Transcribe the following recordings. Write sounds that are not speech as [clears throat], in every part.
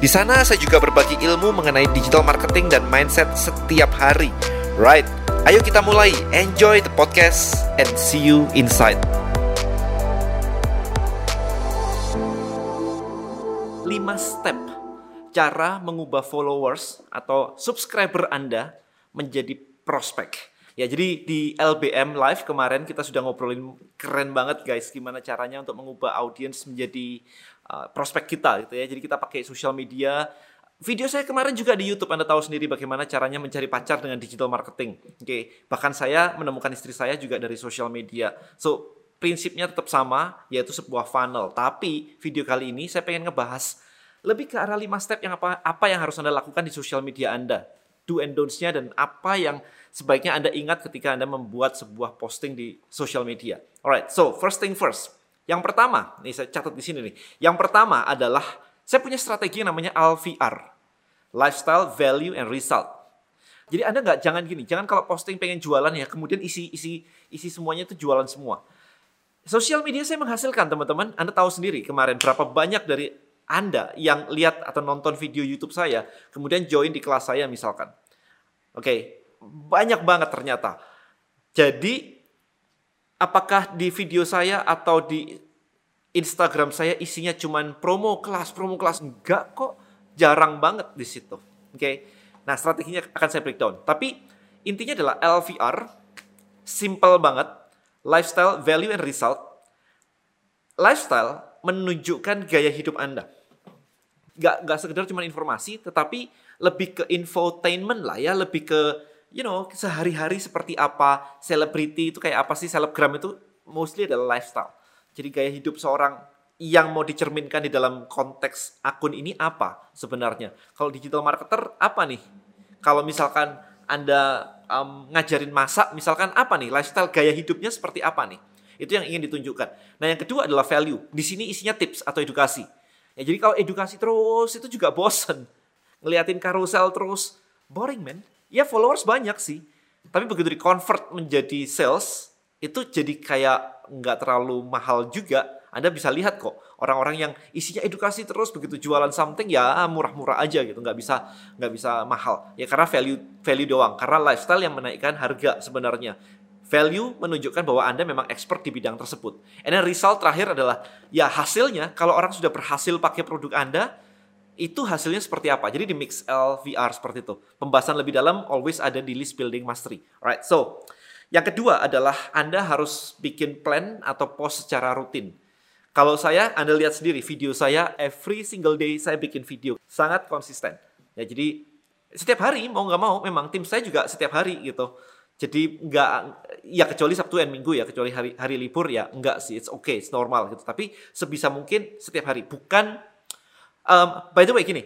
Di sana saya juga berbagi ilmu mengenai digital marketing dan mindset setiap hari. Right, ayo kita mulai. Enjoy the podcast and see you inside. 5 step cara mengubah followers atau subscriber Anda menjadi prospek. Ya, jadi di LBM Live kemarin kita sudah ngobrolin keren banget guys gimana caranya untuk mengubah audiens menjadi uh, prospek kita gitu ya. Jadi kita pakai sosial media. Video saya kemarin juga di YouTube Anda tahu sendiri bagaimana caranya mencari pacar dengan digital marketing. Oke, okay. bahkan saya menemukan istri saya juga dari sosial media. So, prinsipnya tetap sama yaitu sebuah funnel. Tapi video kali ini saya pengen ngebahas lebih ke arah 5 step yang apa apa yang harus Anda lakukan di sosial media Anda. Do and don'ts-nya dan apa yang sebaiknya Anda ingat ketika Anda membuat sebuah posting di sosial media. Alright, so first thing first. Yang pertama, nih saya catat di sini nih. Yang pertama adalah saya punya strategi yang namanya LVR. Lifestyle, Value, and Result. Jadi Anda nggak jangan gini, jangan kalau posting pengen jualan ya, kemudian isi isi isi semuanya itu jualan semua. Sosial media saya menghasilkan teman-teman. Anda tahu sendiri kemarin berapa banyak dari Anda yang lihat atau nonton video YouTube saya, kemudian join di kelas saya misalkan. Oke, okay, banyak banget ternyata. Jadi apakah di video saya atau di Instagram saya isinya cuman promo kelas, promo kelas? Enggak kok, jarang banget di situ. Oke. Okay? Nah, strateginya akan saya breakdown. Tapi intinya adalah LVR, simple banget, lifestyle, value and result. Lifestyle menunjukkan gaya hidup Anda. Gak, gak sekedar cuma informasi, tetapi lebih ke infotainment lah ya, lebih ke you know, sehari-hari seperti apa, selebriti itu kayak apa sih, selebgram itu mostly adalah lifestyle. Jadi gaya hidup seorang yang mau dicerminkan di dalam konteks akun ini apa sebenarnya? Kalau digital marketer apa nih? Kalau misalkan Anda um, ngajarin masak, misalkan apa nih? Lifestyle gaya hidupnya seperti apa nih? Itu yang ingin ditunjukkan. Nah yang kedua adalah value. Di sini isinya tips atau edukasi. Ya, jadi kalau edukasi terus itu juga bosen. Ngeliatin karusel terus, boring man ya followers banyak sih. Tapi begitu di convert menjadi sales, itu jadi kayak nggak terlalu mahal juga. Anda bisa lihat kok orang-orang yang isinya edukasi terus begitu jualan something ya murah-murah aja gitu nggak bisa nggak bisa mahal ya karena value value doang karena lifestyle yang menaikkan harga sebenarnya value menunjukkan bahwa Anda memang expert di bidang tersebut. And then result terakhir adalah ya hasilnya kalau orang sudah berhasil pakai produk Anda itu hasilnya seperti apa. Jadi di Mix LVR seperti itu. Pembahasan lebih dalam always ada di list building mastery. Alright, so yang kedua adalah Anda harus bikin plan atau post secara rutin. Kalau saya, Anda lihat sendiri video saya every single day saya bikin video sangat konsisten. Ya jadi setiap hari mau nggak mau memang tim saya juga setiap hari gitu. Jadi nggak ya kecuali Sabtu dan Minggu ya kecuali hari hari libur ya enggak sih it's okay it's normal gitu. Tapi sebisa mungkin setiap hari bukan Um, by the way gini,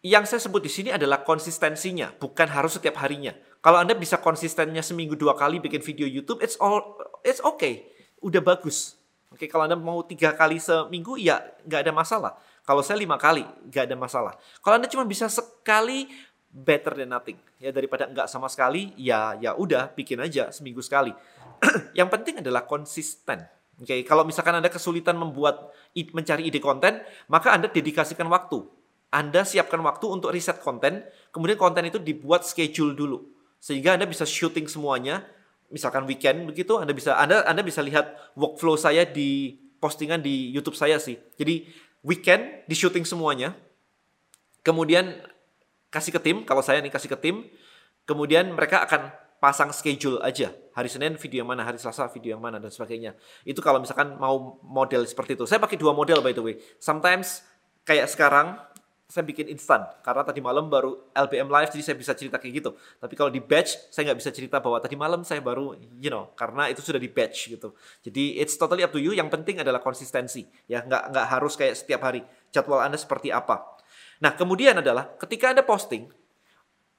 yang saya sebut di sini adalah konsistensinya, bukan harus setiap harinya. Kalau Anda bisa konsistennya seminggu dua kali bikin video YouTube, it's all it's okay, udah bagus. Oke, okay, kalau Anda mau tiga kali seminggu, ya nggak ada masalah. Kalau saya lima kali, nggak ada masalah. Kalau Anda cuma bisa sekali, better than nothing. Ya daripada nggak sama sekali, ya ya udah bikin aja seminggu sekali. [clears throat] yang penting adalah konsisten. Oke, okay, kalau misalkan Anda kesulitan membuat mencari ide konten, maka Anda dedikasikan waktu. Anda siapkan waktu untuk riset konten, kemudian konten itu dibuat schedule dulu. Sehingga Anda bisa shooting semuanya, misalkan weekend begitu, Anda bisa Anda Anda bisa lihat workflow saya di postingan di YouTube saya sih. Jadi weekend di shooting semuanya. Kemudian kasih ke tim, kalau saya nih kasih ke tim, kemudian mereka akan pasang schedule aja. Hari Senin video yang mana, hari Selasa video yang mana dan sebagainya. Itu kalau misalkan mau model seperti itu. Saya pakai dua model by the way. Sometimes kayak sekarang saya bikin instan karena tadi malam baru LBM live jadi saya bisa cerita kayak gitu. Tapi kalau di batch saya nggak bisa cerita bahwa tadi malam saya baru you know karena itu sudah di batch gitu. Jadi it's totally up to you. Yang penting adalah konsistensi ya nggak nggak harus kayak setiap hari. Jadwal anda seperti apa. Nah, kemudian adalah ketika Anda posting,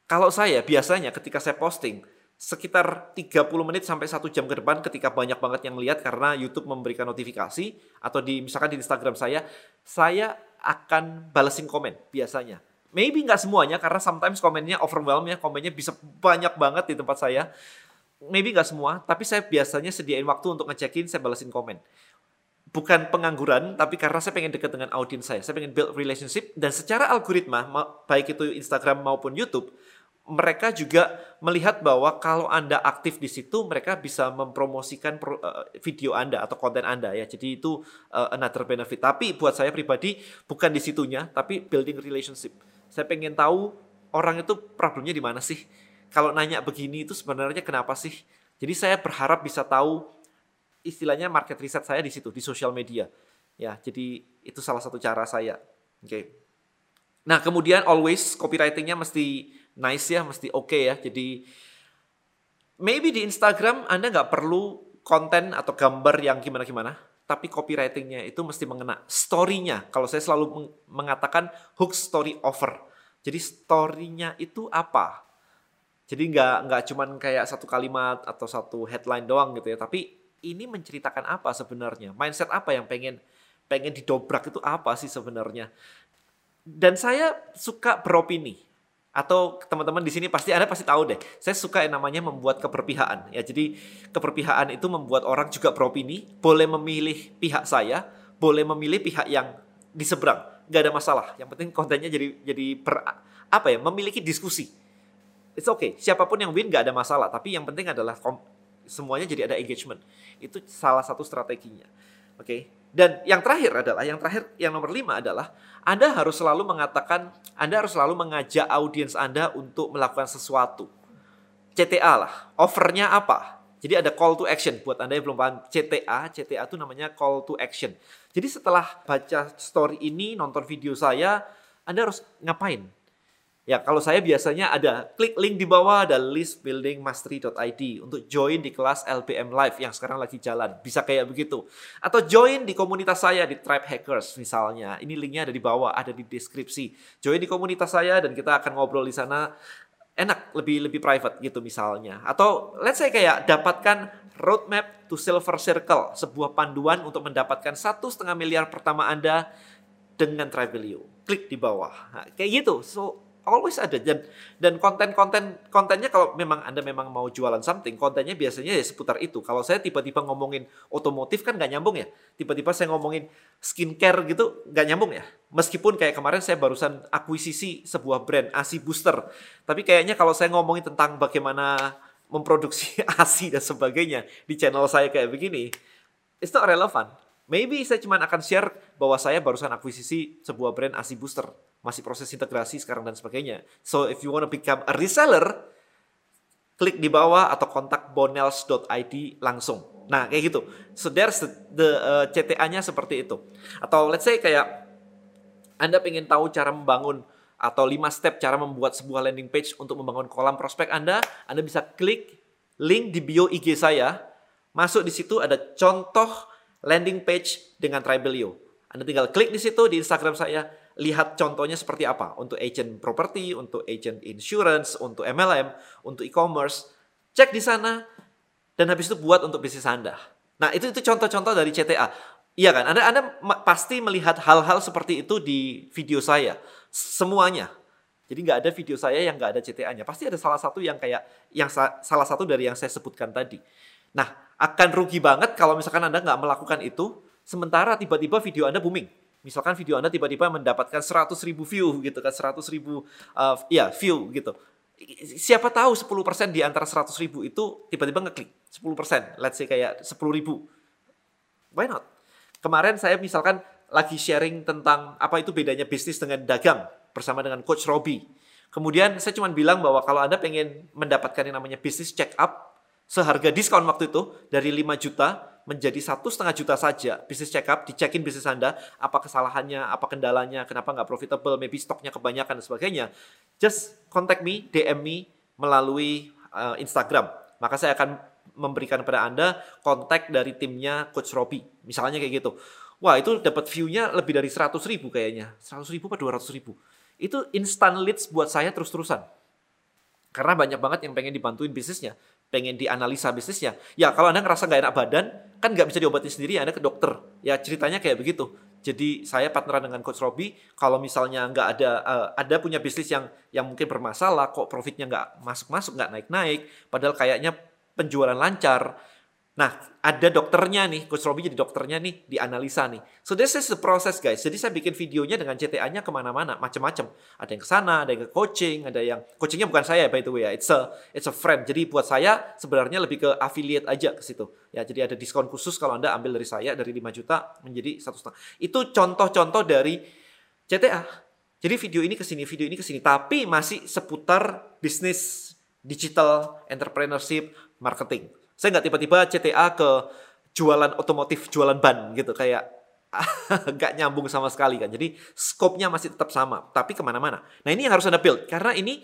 kalau saya biasanya ketika saya posting, sekitar 30 menit sampai satu jam ke depan ketika banyak banget yang lihat karena YouTube memberikan notifikasi atau di misalkan di Instagram saya, saya akan balesin komen biasanya. Maybe nggak semuanya karena sometimes komennya overwhelm ya, komennya bisa banyak banget di tempat saya. Maybe nggak semua, tapi saya biasanya sediain waktu untuk ngecekin, saya balesin komen. Bukan pengangguran, tapi karena saya pengen dekat dengan audiens saya. Saya pengen build relationship dan secara algoritma, baik itu Instagram maupun YouTube, mereka juga melihat bahwa kalau Anda aktif di situ, mereka bisa mempromosikan eh, video Anda atau konten Anda ya. Jadi itu uh, another benefit. Tapi buat saya pribadi bukan di situnya, tapi building relationship. Saya pengen tahu orang itu problemnya di mana sih? Kalau nanya begini itu sebenarnya kenapa sih? Jadi saya berharap bisa tahu istilahnya market research saya di situ di sosial media. Ya, jadi itu salah satu cara saya. Oke. Okay. Nah, kemudian always copywritingnya mesti nice ya, mesti oke okay ya. Jadi maybe di Instagram Anda nggak perlu konten atau gambar yang gimana-gimana, tapi copywritingnya itu mesti mengena story-nya. Kalau saya selalu mengatakan hook story offer. Jadi story-nya itu apa? Jadi nggak nggak cuman kayak satu kalimat atau satu headline doang gitu ya, tapi ini menceritakan apa sebenarnya? Mindset apa yang pengen pengen didobrak itu apa sih sebenarnya? Dan saya suka beropini atau teman-teman di sini pasti Anda pasti tahu deh. Saya suka yang namanya membuat keberpihakan. Ya, jadi keberpihakan itu membuat orang juga beropini, boleh memilih pihak saya, boleh memilih pihak yang di seberang. Gak ada masalah. Yang penting kontennya jadi jadi per, apa ya? Memiliki diskusi. It's okay. Siapa pun yang win gak ada masalah. Tapi yang penting adalah semuanya jadi ada engagement. Itu salah satu strateginya. Oke. Okay? Dan yang terakhir adalah, yang terakhir, yang nomor lima adalah, Anda harus selalu mengatakan, Anda harus selalu mengajak audiens Anda untuk melakukan sesuatu. CTA lah, offernya apa? Jadi ada call to action buat Anda yang belum paham CTA, CTA itu namanya call to action. Jadi setelah baca story ini, nonton video saya, Anda harus ngapain? Ya, kalau saya biasanya ada klik link di bawah ada listbuildingmastery.id untuk join di kelas LBM Live yang sekarang lagi jalan. Bisa kayak begitu. Atau join di komunitas saya di Tribe Hackers misalnya. Ini linknya ada di bawah, ada di deskripsi. Join di komunitas saya dan kita akan ngobrol di sana enak, lebih lebih private gitu misalnya. Atau let's say kayak dapatkan roadmap to silver circle, sebuah panduan untuk mendapatkan satu setengah miliar pertama Anda dengan Tribalio. Klik di bawah. Nah, kayak gitu. So always ada. Dan dan konten-konten kontennya kalau memang anda memang mau jualan something kontennya biasanya ya seputar itu. Kalau saya tiba-tiba ngomongin otomotif kan nggak nyambung ya. Tiba-tiba saya ngomongin skincare gitu nggak nyambung ya. Meskipun kayak kemarin saya barusan akuisisi sebuah brand ASI Booster. Tapi kayaknya kalau saya ngomongin tentang bagaimana memproduksi [laughs] ASI dan sebagainya di channel saya kayak begini it's not relevant. Maybe saya cuma akan share bahwa saya barusan akuisisi sebuah brand ASI Booster masih proses integrasi sekarang dan sebagainya. So if you want to become a reseller, klik di bawah atau kontak bonels.id langsung. Nah, kayak gitu. So there's the, the uh, CTA-nya seperti itu. Atau let's say kayak Anda pengen tahu cara membangun atau 5 step cara membuat sebuah landing page untuk membangun kolam prospek Anda, Anda bisa klik link di bio IG saya. Masuk di situ ada contoh landing page dengan Tribelio. Anda tinggal klik di situ di Instagram saya, lihat contohnya seperti apa untuk agent property, untuk agent insurance, untuk MLM, untuk e-commerce. Cek di sana dan habis itu buat untuk bisnis Anda. Nah, itu itu contoh-contoh dari CTA. Iya kan? Anda Anda pasti melihat hal-hal seperti itu di video saya. Semuanya. Jadi nggak ada video saya yang nggak ada CTA-nya. Pasti ada salah satu yang kayak yang sa salah satu dari yang saya sebutkan tadi. Nah, akan rugi banget kalau misalkan Anda nggak melakukan itu, sementara tiba-tiba video Anda booming Misalkan video Anda tiba-tiba mendapatkan 100 ribu view gitu kan, 100 ribu uh, ya view gitu. Siapa tahu 10% di antara 100 ribu itu tiba-tiba ngeklik 10%, let's say kayak 10 ribu. Why not? Kemarin saya misalkan lagi sharing tentang apa itu bedanya bisnis dengan dagang bersama dengan Coach Robbie. Kemudian saya cuma bilang bahwa kalau Anda pengen mendapatkan yang namanya bisnis check up seharga diskon waktu itu dari 5 juta menjadi satu setengah juta saja bisnis check up dicekin bisnis anda apa kesalahannya apa kendalanya kenapa nggak profitable maybe stoknya kebanyakan dan sebagainya. Just contact me DM me melalui uh, Instagram. Maka saya akan memberikan kepada anda kontak dari timnya Coach Robi misalnya kayak gitu. Wah itu dapat view-nya lebih dari 100 ribu kayaknya. 100 ribu atau 200 ribu? Itu instant leads buat saya terus-terusan. Karena banyak banget yang pengen dibantuin bisnisnya, pengen dianalisa bisnisnya. Ya kalau Anda ngerasa nggak enak badan, kan nggak bisa diobatin sendiri, Anda ke dokter. Ya ceritanya kayak begitu. Jadi saya partneran dengan Coach Robi. Kalau misalnya nggak ada uh, ada punya bisnis yang yang mungkin bermasalah, kok profitnya nggak masuk-masuk, nggak naik-naik, padahal kayaknya penjualan lancar, Nah, ada dokternya nih, Coach Robi jadi dokternya nih, dianalisa nih. So this is the process guys. Jadi saya bikin videonya dengan CTA-nya ke mana-mana, macam-macam. Ada yang ke sana, ada yang ke coaching, ada yang coachingnya bukan saya by the way ya, it's a it's a friend. Jadi buat saya sebenarnya lebih ke affiliate aja ke situ. Ya, jadi ada diskon khusus kalau anda ambil dari saya dari 5 juta menjadi satu setengah. Itu contoh-contoh dari CTA. Jadi video ini ke sini, video ini ke sini, tapi masih seputar bisnis digital, entrepreneurship, marketing. Saya nggak tiba-tiba CTA ke jualan otomotif, jualan ban gitu kayak [laughs] nggak nyambung sama sekali kan. Jadi scope-nya masih tetap sama, tapi ke mana-mana. Nah ini yang harus Anda build karena ini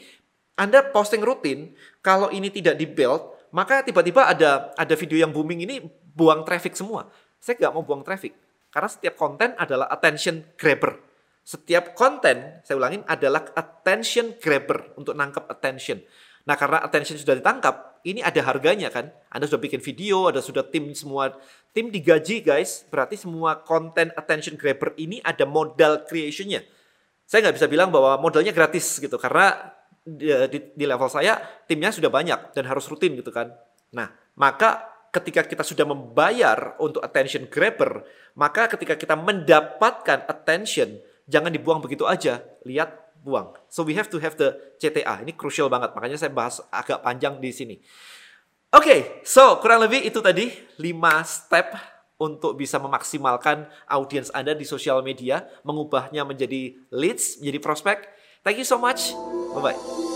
Anda posting rutin. Kalau ini tidak di build, maka tiba-tiba ada ada video yang booming ini buang traffic semua. Saya nggak mau buang traffic karena setiap konten adalah attention grabber. Setiap konten, saya ulangin, adalah attention grabber untuk nangkep attention. Nah karena attention sudah ditangkap, ini ada harganya kan. Anda sudah bikin video, ada sudah tim semua tim digaji guys. Berarti semua konten attention grabber ini ada modal creationnya. Saya nggak bisa bilang bahwa modalnya gratis gitu karena di, di, di level saya timnya sudah banyak dan harus rutin gitu kan. Nah maka ketika kita sudah membayar untuk attention grabber, maka ketika kita mendapatkan attention, jangan dibuang begitu aja. Lihat buang. So we have to have the CTA. Ini crucial banget. Makanya saya bahas agak panjang di sini. Oke, okay, so kurang lebih itu tadi 5 step untuk bisa memaksimalkan audiens Anda di sosial media, mengubahnya menjadi leads, menjadi prospek. Thank you so much. Bye-bye.